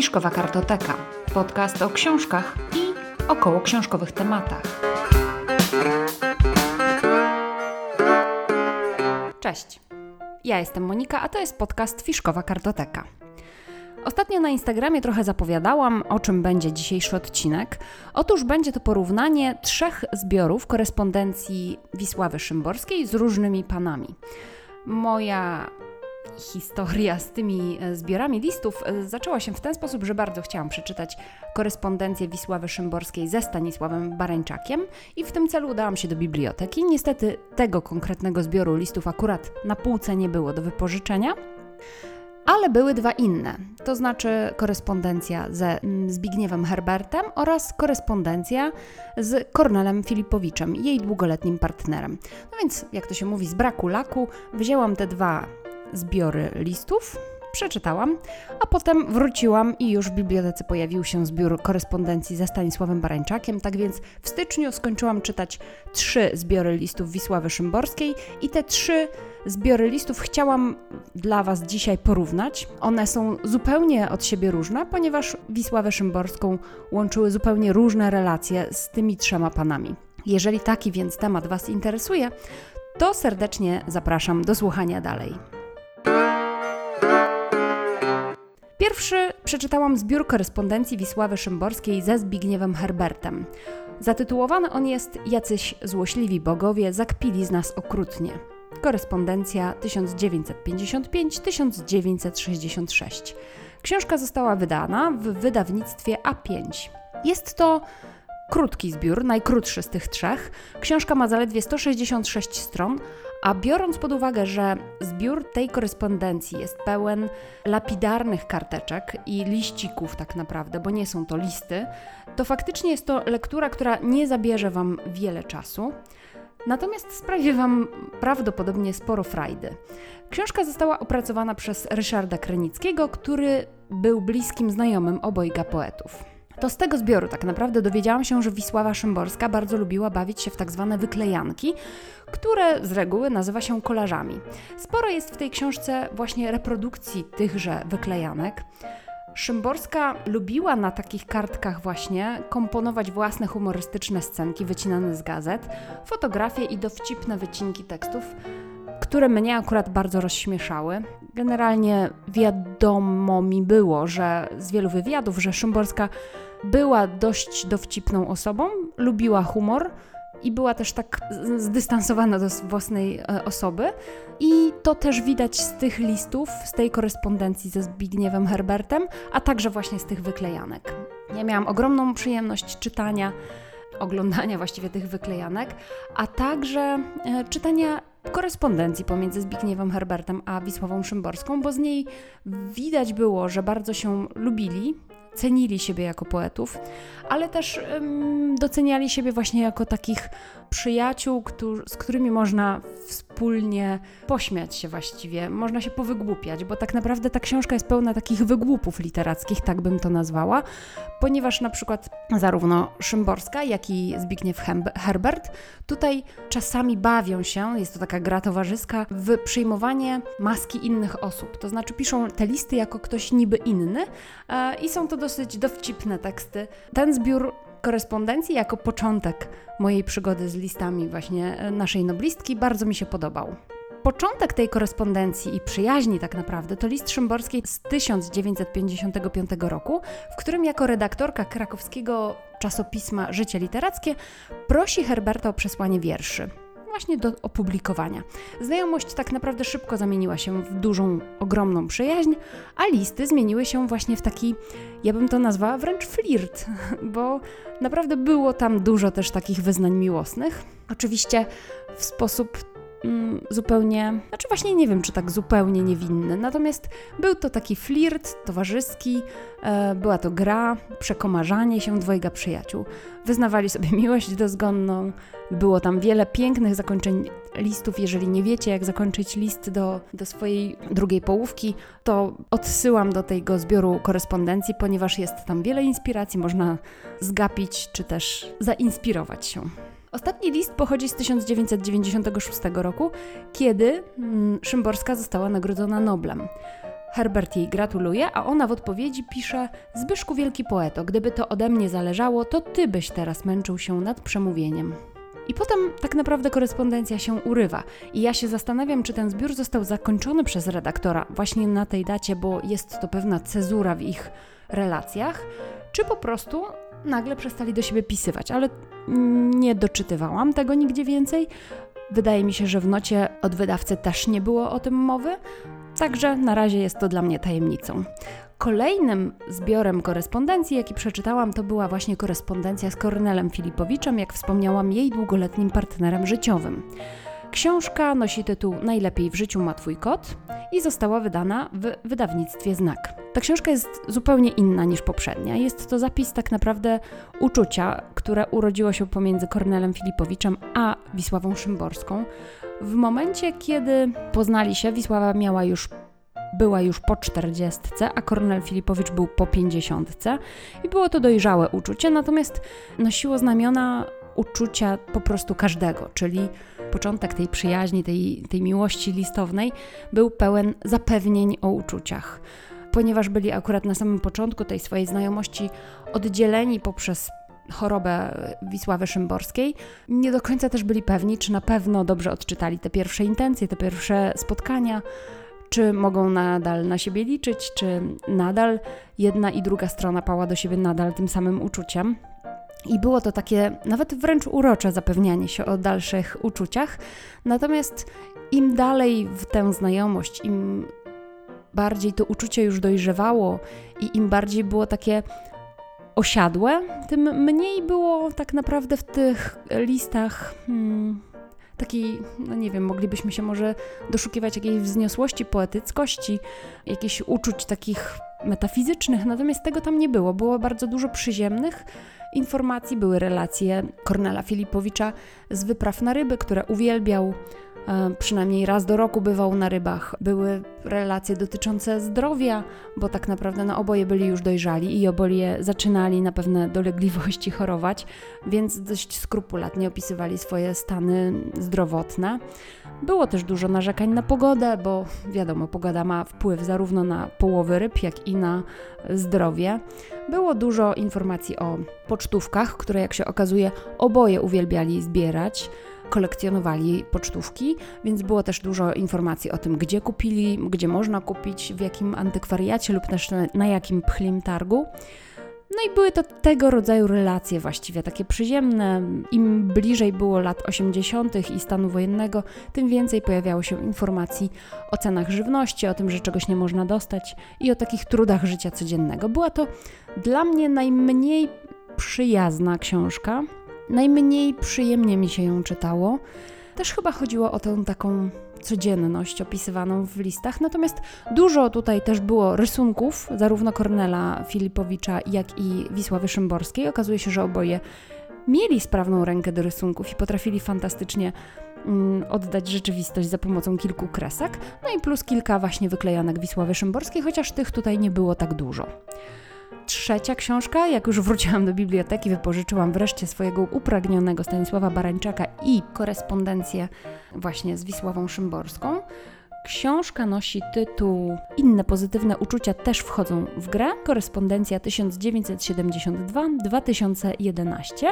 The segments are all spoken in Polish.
Fiszkowa Kartoteka. Podcast o książkach i około książkowych tematach. Cześć. Ja jestem Monika, a to jest podcast Fiszkowa Kartoteka. Ostatnio na Instagramie trochę zapowiadałam, o czym będzie dzisiejszy odcinek. Otóż będzie to porównanie trzech zbiorów korespondencji Wisławy Szymborskiej z różnymi panami. Moja historia z tymi e, zbiorami listów e, zaczęła się w ten sposób, że bardzo chciałam przeczytać korespondencję Wisławy Szymborskiej ze Stanisławem Barańczakiem i w tym celu udałam się do biblioteki. Niestety tego konkretnego zbioru listów akurat na półce nie było do wypożyczenia, ale były dwa inne, to znaczy korespondencja ze Zbigniewem Herbertem oraz korespondencja z Kornelem Filipowiczem, jej długoletnim partnerem. No więc, jak to się mówi, z braku laku wzięłam te dwa zbiory listów, przeczytałam, a potem wróciłam i już w bibliotece pojawił się zbiór korespondencji ze Stanisławem Barańczakiem, tak więc w styczniu skończyłam czytać trzy zbiory listów Wisławy Szymborskiej i te trzy zbiory listów chciałam dla Was dzisiaj porównać. One są zupełnie od siebie różne, ponieważ Wisławę Szymborską łączyły zupełnie różne relacje z tymi trzema panami. Jeżeli taki więc temat Was interesuje, to serdecznie zapraszam do słuchania dalej. Pierwszy przeczytałam zbiór korespondencji Wisławy Szymborskiej ze Zbigniewem Herbertem. Zatytułowany on jest Jacyś złośliwi bogowie zakpili z nas okrutnie. Korespondencja 1955-1966. Książka została wydana w wydawnictwie A5. Jest to krótki zbiór, najkrótszy z tych trzech. Książka ma zaledwie 166 stron, a biorąc pod uwagę, że zbiór tej korespondencji jest pełen lapidarnych karteczek i liścików, tak naprawdę, bo nie są to listy, to faktycznie jest to lektura, która nie zabierze Wam wiele czasu. Natomiast sprawi Wam prawdopodobnie sporo frajdy. Książka została opracowana przez Ryszarda Krenickiego, który był bliskim znajomym obojga poetów. To z tego zbioru tak naprawdę dowiedziałam się, że Wisława Szymborska bardzo lubiła bawić się w tak zwane wyklejanki, które z reguły nazywa się kolażami. Sporo jest w tej książce właśnie reprodukcji tychże wyklejanek. Szymborska lubiła na takich kartkach właśnie komponować własne humorystyczne scenki wycinane z gazet, fotografie i dowcipne wycinki tekstów, które mnie akurat bardzo rozśmieszały. Generalnie wiadomo mi było, że z wielu wywiadów, że Szymborska była dość dowcipną osobą, lubiła humor i była też tak zdystansowana do własnej e, osoby. I to też widać z tych listów, z tej korespondencji ze Zbigniewem Herbertem, a także właśnie z tych wyklejanek. Ja miałam ogromną przyjemność czytania, oglądania właściwie tych wyklejanek, a także e, czytania korespondencji pomiędzy Zbigniewem Herbertem a Wisławą Szymborską, bo z niej widać było, że bardzo się lubili, cenili siebie jako poetów, ale też doceniali siebie właśnie jako takich przyjaciół, którzy, z którymi można wspólnie pośmiać się właściwie, można się powygłupiać, bo tak naprawdę ta książka jest pełna takich wygłupów literackich, tak bym to nazwała, ponieważ na przykład zarówno Szymborska, jak i Zbigniew Herbert tutaj czasami bawią się, jest to taka gra towarzyska, w przyjmowanie maski innych osób. To znaczy piszą te listy jako ktoś niby inny e, i są to dosyć dowcipne teksty. Ten zbiór korespondencji jako początek mojej przygody z listami właśnie e, naszej noblistki bardzo mi się podobał. Początek tej korespondencji i przyjaźni tak naprawdę to list Szymborskiej z 1955 roku, w którym jako redaktorka krakowskiego czasopisma Życie Literackie prosi Herberta o przesłanie wierszy właśnie do opublikowania. Znajomość tak naprawdę szybko zamieniła się w dużą, ogromną przyjaźń, a listy zmieniły się właśnie w taki, ja bym to nazwała wręcz flirt, bo naprawdę było tam dużo też takich wyznań miłosnych. Oczywiście w sposób mm, zupełnie, znaczy właśnie nie wiem, czy tak zupełnie niewinny, natomiast był to taki flirt towarzyski, e, była to gra, przekomarzanie się dwojga przyjaciół. Wyznawali sobie miłość dozgonną, było tam wiele pięknych zakończeń listów. Jeżeli nie wiecie, jak zakończyć list do, do swojej drugiej połówki, to odsyłam do tego zbioru korespondencji, ponieważ jest tam wiele inspiracji, można zgapić czy też zainspirować się. Ostatni list pochodzi z 1996 roku, kiedy mm, Szymborska została nagrodzona Noblem. Herbert jej gratuluje, a ona w odpowiedzi pisze: Zbyszku wielki poeto, gdyby to ode mnie zależało, to ty byś teraz męczył się nad przemówieniem. I potem tak naprawdę korespondencja się urywa. I ja się zastanawiam, czy ten zbiór został zakończony przez redaktora właśnie na tej dacie, bo jest to pewna cezura w ich relacjach, czy po prostu nagle przestali do siebie pisywać, ale nie doczytywałam tego nigdzie więcej. Wydaje mi się, że w nocie od wydawcy też nie było o tym mowy, także na razie jest to dla mnie tajemnicą. Kolejnym zbiorem korespondencji, jaki przeczytałam, to była właśnie korespondencja z Kornelem Filipowiczem, jak wspomniałam, jej długoletnim partnerem życiowym. Książka nosi tytuł Najlepiej w życiu ma twój kot i została wydana w wydawnictwie Znak. Ta książka jest zupełnie inna niż poprzednia. Jest to zapis tak naprawdę uczucia, które urodziło się pomiędzy Kornelem Filipowiczem a Wisławą Szymborską. W momencie, kiedy poznali się, Wisława miała już była już po czterdziestce, a Kornel Filipowicz był po pięćdziesiątce i było to dojrzałe uczucie, natomiast nosiło znamiona uczucia po prostu każdego, czyli początek tej przyjaźni, tej, tej miłości listownej był pełen zapewnień o uczuciach. Ponieważ byli akurat na samym początku tej swojej znajomości oddzieleni poprzez chorobę Wisławy Szymborskiej, nie do końca też byli pewni, czy na pewno dobrze odczytali te pierwsze intencje, te pierwsze spotkania, czy mogą nadal na siebie liczyć, czy nadal jedna i druga strona pała do siebie nadal tym samym uczuciem. I było to takie nawet wręcz urocze zapewnianie się o dalszych uczuciach. Natomiast im dalej w tę znajomość, im bardziej to uczucie już dojrzewało i im bardziej było takie osiadłe, tym mniej było tak naprawdę w tych listach hmm, takiej, no nie wiem, moglibyśmy się może doszukiwać jakiejś wzniosłości, poetyckości, jakichś uczuć takich metafizycznych, natomiast tego tam nie było. Było bardzo dużo przyziemnych informacji, były relacje Kornela Filipowicza z wypraw na ryby, które uwielbiał. E, przynajmniej raz do roku bywał na rybach. Były relacje dotyczące zdrowia, bo tak naprawdę no, oboje byli już dojrzali i oboje zaczynali na pewne dolegliwości chorować, więc dość skrupulatnie opisywali swoje stany zdrowotne. Było też dużo narzekań na pogodę, bo wiadomo, pogoda ma wpływ zarówno na połowy ryb, jak i na zdrowie. Było dużo informacji o pocztówkach, które jak się okazuje oboje uwielbiali zbierać kolekcjonowali pocztówki, więc było też dużo informacji o tym, gdzie kupili, gdzie można kupić, w jakim antykwariacie lub też na, na jakim pchlim targu. No i były to tego rodzaju relacje właściwie, takie przyziemne. Im bliżej było lat 80. i stanu wojennego, tym więcej pojawiało się informacji o cenach żywności, o tym, że czegoś nie można dostać i o takich trudach życia codziennego. Była to dla mnie najmniej przyjazna książka, najmniej przyjemnie mi się ją czytało. Też chyba chodziło o tę taką codzienność opisywaną w listach. Natomiast dużo tutaj też było rysunków, zarówno Kornela Filipowicza, jak i Wisławy Szymborskiej. Okazuje się, że oboje mieli sprawną rękę do rysunków i potrafili fantastycznie mm, oddać rzeczywistość za pomocą kilku kresek. No i plus kilka właśnie wyklejanek Wisławy Szymborskiej, chociaż tych tutaj nie było tak dużo trzecia książka. Jak już wróciłam do biblioteki, wypożyczyłam wreszcie swojego upragnionego Stanisława Barańczaka i korespondencję właśnie z Wisławą Szymborską. Książka nosi tytuł Inne pozytywne uczucia też wchodzą w grę. Korespondencja 1972-2011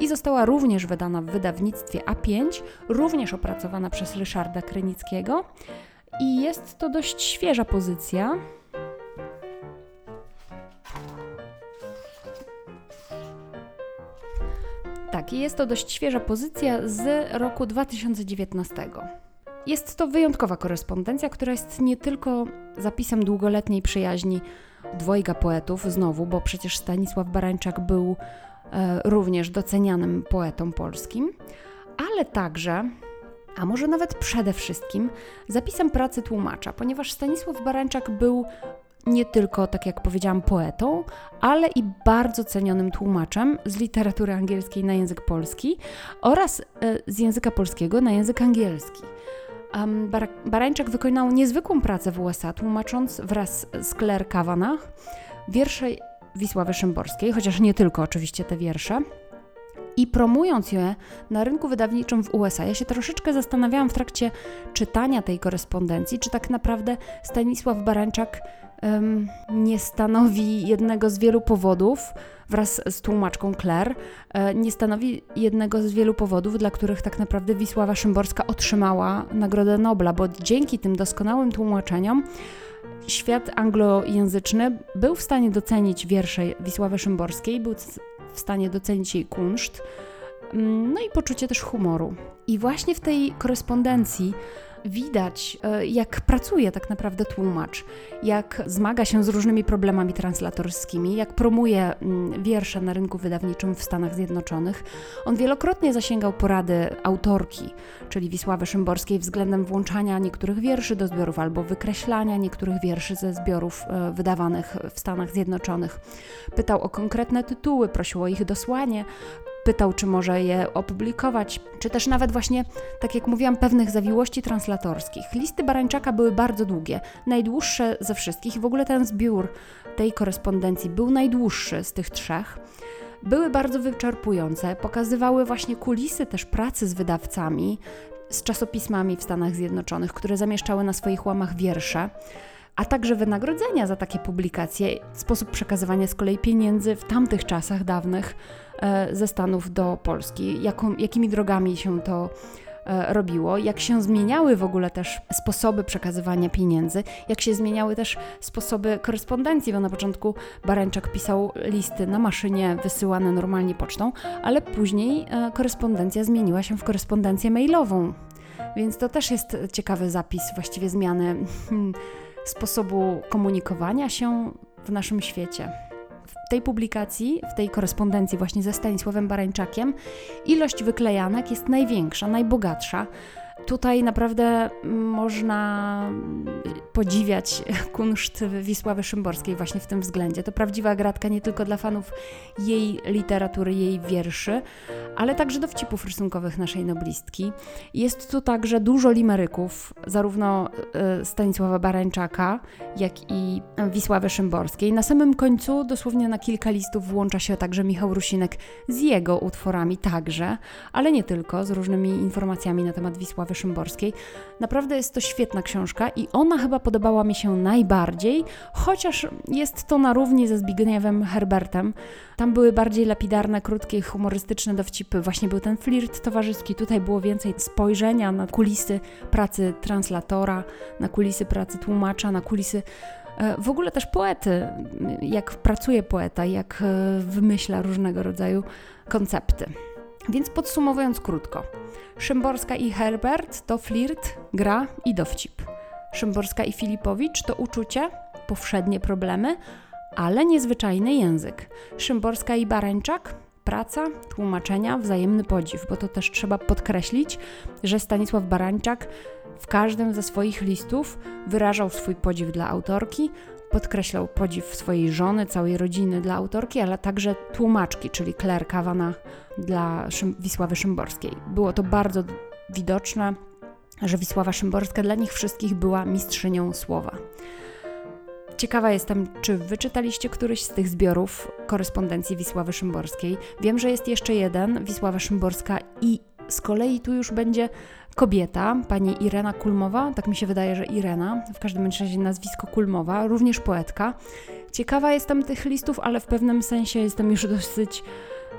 i została również wydana w wydawnictwie A5, również opracowana przez Ryszarda Krynickiego. I jest to dość świeża pozycja. Jest to dość świeża pozycja z roku 2019. Jest to wyjątkowa korespondencja, która jest nie tylko zapisem długoletniej przyjaźni dwojga poetów, znowu, bo przecież Stanisław Barańczak był e, również docenianym poetą polskim, ale także a może nawet przede wszystkim zapisem pracy tłumacza, ponieważ Stanisław Barańczak był nie tylko, tak jak powiedziałam, poetą, ale i bardzo cenionym tłumaczem z literatury angielskiej na język polski oraz e, z języka polskiego na język angielski. Um, Bar Barańczak wykonał niezwykłą pracę w USA, tłumacząc wraz z Claire Kavanagh wiersze Wisławy Szymborskiej, chociaż nie tylko oczywiście te wiersze, i promując je na rynku wydawniczym w USA. Ja się troszeczkę zastanawiałam w trakcie czytania tej korespondencji, czy tak naprawdę Stanisław Barańczak nie stanowi jednego z wielu powodów, wraz z tłumaczką Claire, e, nie stanowi jednego z wielu powodów, dla których tak naprawdę Wisława Szymborska otrzymała Nagrodę Nobla, bo dzięki tym doskonałym tłumaczeniom świat anglojęzyczny był w stanie docenić wiersze Wisławy Szymborskiej, był w stanie docenić jej kunszt, mm, no i poczucie też humoru. I właśnie w tej korespondencji widać, e, jak pracuje tak naprawdę tłumacz, jak zmaga się z różnymi problemami translatorskimi, jak promuje mm, wiersze na rynku wydawniczym w Stanach Zjednoczonych. On wielokrotnie zasięgał porady autorki, czyli Wisławy Szymborskiej, względem włączania niektórych wierszy do zbiorów albo wykreślania niektórych wierszy ze zbiorów e, wydawanych w Stanach Zjednoczonych. Pytał o konkretne tytuły, prosił o ich dosłanie, pytał, czy może je opublikować, czy też nawet właśnie, tak jak mówiłam, pewnych zawiłości translatorskich. Listy Barańczaka były bardzo długie, najdłuższe ze wszystkich w ogóle ten zbiór tej korespondencji był najdłuższy z tych trzech. Były bardzo wyczerpujące, pokazywały właśnie kulisy też pracy z wydawcami, z czasopismami w Stanach Zjednoczonych, które zamieszczały na swoich łamach wiersze a także wynagrodzenia za takie publikacje, sposób przekazywania z kolei pieniędzy w tamtych czasach dawnych ze Stanów do Polski, jaką, jakimi drogami się to e, robiło, jak się zmieniały w ogóle też sposoby przekazywania pieniędzy, jak się zmieniały też sposoby korespondencji, bo na początku Barańczak pisał listy na maszynie wysyłane normalnie pocztą, ale później e, korespondencja zmieniła się w korespondencję mailową. Więc to też jest ciekawy zapis właściwie zmiany hmm, sposobu komunikowania się w naszym świecie. W tej publikacji, w tej korespondencji właśnie ze Stanisławem Barańczakiem, ilość wyklejanek jest największa, najbogatsza. Tutaj naprawdę można podziwiać kunszt Wisławy Szymborskiej właśnie w tym względzie. To prawdziwa gratka nie tylko dla fanów jej literatury, jej wierszy, ale także dowcipów rysunkowych naszej noblistki. Jest tu także dużo limeryków, zarówno e, Stanisława Barańczaka, jak i Wisławy Szymborskiej. Na samym końcu, dosłownie na kilka listów, włącza się także Michał Rusinek z jego utworami także, ale nie tylko, z różnymi informacjami na temat Wisławy Szymborskiej. Naprawdę jest to świetna książka i ona chyba podobała mi się najbardziej, chociaż jest to na równi ze Zbigniewem Herbertem. Tam były bardziej lapidarne, krótkie, humorystyczne dowcipy. Właśnie był ten flirt towarzyski. Tutaj było więcej spojrzenia na kulisy pracy translatora, na kulisy pracy tłumacza, na kulisy e, w ogóle też poety, jak pracuje poeta, jak e, wymyśla różnego rodzaju koncepty. Więc podsumowując krótko, Szymborska i Herbert to flirt, gra i dowcip. Szymborska i Filipowicz to uczucie, powszednie problemy, ale niezwyczajny język. Szymborska i Barańczak praca, tłumaczenia, wzajemny podziw, bo to też trzeba podkreślić, że Stanisław Barańczak w każdym ze swoich listów wyrażał swój podziw dla autorki, podkreślał podziw swojej żony, całej rodziny dla autorki, ale także tłumaczki, czyli Claire Kawana dla Szym Wisławy Szymborskiej. Było to bardzo widoczne, że Wisława Szymborska dla nich wszystkich była mistrzynią słowa. Ciekawa jestem, czy wyczytaliście któryś z tych zbiorów korespondencji Wisławy Szymborskiej. Wiem, że jest jeszcze jeden, Wisława Szymborska i z kolei tu już będzie kobieta, pani Irena Kulmowa, tak mi się wydaje, że Irena, w każdym razie nazwisko Kulmowa, również poetka. Ciekawa jestem tych listów, ale w pewnym sensie jestem już dosyć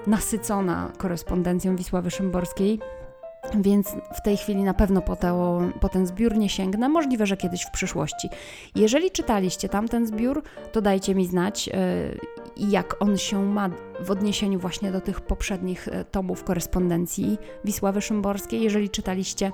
nasycona korespondencją Wisławy Szymborskiej. Więc w tej chwili na pewno po, po, ten zbiór nie sięgnę, możliwe, że kiedyś w przyszłości. Jeżeli czytaliście tamten zbiór, to dajcie mi znać, yy, jak on się ma w odniesieniu właśnie do tych poprzednich e, tomów korespondencji Wisławy Szymborskiej. Jeżeli czytaliście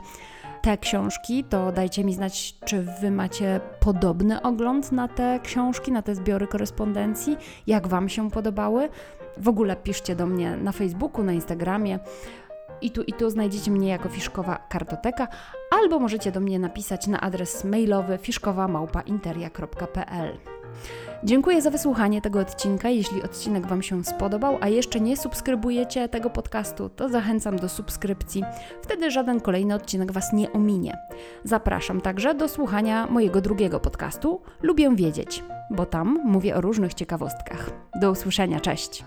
te książki, to dajcie mi znać, czy wy macie podobny ogląd na te książki, na te zbiory korespondencji, jak wam się podobały. W ogóle piszcie do mnie na Facebooku, na Instagramie. I tu, I tu znajdziecie mnie jako Fiszkowa Kartoteka, albo możecie do mnie napisać na adres mailowy fiszkowa.małpainteria.pl. Dziękuję za wysłuchanie tego odcinka. Jeśli odcinek Wam się spodobał, a jeszcze nie subskrybujecie tego podcastu, to zachęcam do subskrypcji. Wtedy żaden kolejny odcinek Was nie ominie. Zapraszam także do słuchania mojego drugiego podcastu Lubię Wiedzieć, bo tam mówię o różnych ciekawostkach. Do usłyszenia, cześć!